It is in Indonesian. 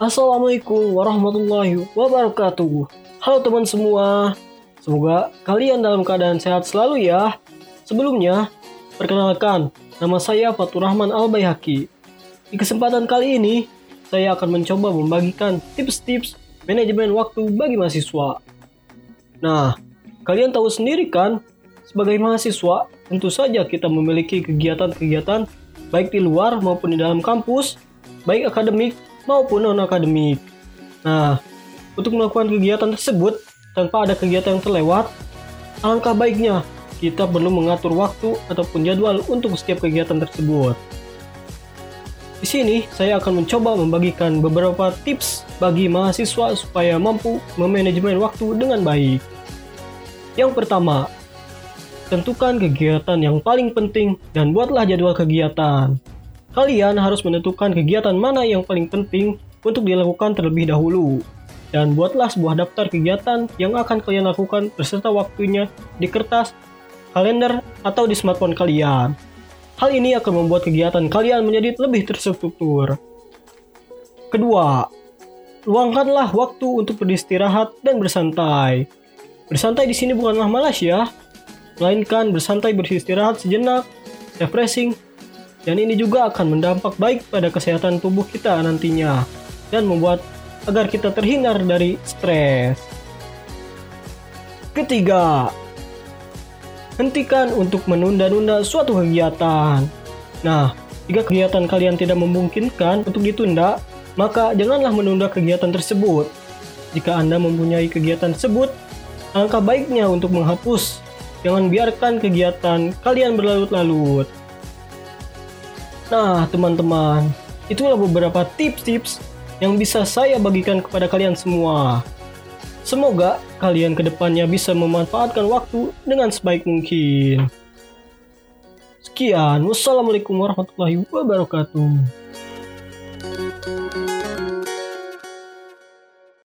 Assalamualaikum warahmatullahi wabarakatuh. Halo teman semua, semoga kalian dalam keadaan sehat selalu ya. Sebelumnya, perkenalkan, nama saya Fatur Rahman Al Bayhaki. Di kesempatan kali ini, saya akan mencoba membagikan tips-tips manajemen waktu bagi mahasiswa. Nah, kalian tahu sendiri kan, sebagai mahasiswa, tentu saja kita memiliki kegiatan-kegiatan baik di luar maupun di dalam kampus, baik akademik maupun non-akademik. Nah, untuk melakukan kegiatan tersebut tanpa ada kegiatan yang terlewat, alangkah baiknya kita perlu mengatur waktu ataupun jadwal untuk setiap kegiatan tersebut. Di sini, saya akan mencoba membagikan beberapa tips bagi mahasiswa supaya mampu memanajemen waktu dengan baik. Yang pertama, tentukan kegiatan yang paling penting dan buatlah jadwal kegiatan. Kalian harus menentukan kegiatan mana yang paling penting untuk dilakukan terlebih dahulu. Dan buatlah sebuah daftar kegiatan yang akan kalian lakukan beserta waktunya di kertas, kalender, atau di smartphone kalian. Hal ini akan membuat kegiatan kalian menjadi lebih terstruktur. Kedua, luangkanlah waktu untuk beristirahat dan bersantai. Bersantai di sini bukanlah malas ya, melainkan bersantai beristirahat sejenak, refreshing, dan ini juga akan mendampak baik pada kesehatan tubuh kita nantinya dan membuat agar kita terhindar dari stres. Ketiga, hentikan untuk menunda-nunda suatu kegiatan. Nah, jika kegiatan kalian tidak memungkinkan untuk ditunda, maka janganlah menunda kegiatan tersebut. Jika Anda mempunyai kegiatan tersebut, alangkah baiknya untuk menghapus. Jangan biarkan kegiatan kalian berlarut-larut. Nah, teman-teman, itulah beberapa tips-tips yang bisa saya bagikan kepada kalian semua. Semoga kalian ke depannya bisa memanfaatkan waktu dengan sebaik mungkin. Sekian, wassalamualaikum warahmatullahi wabarakatuh.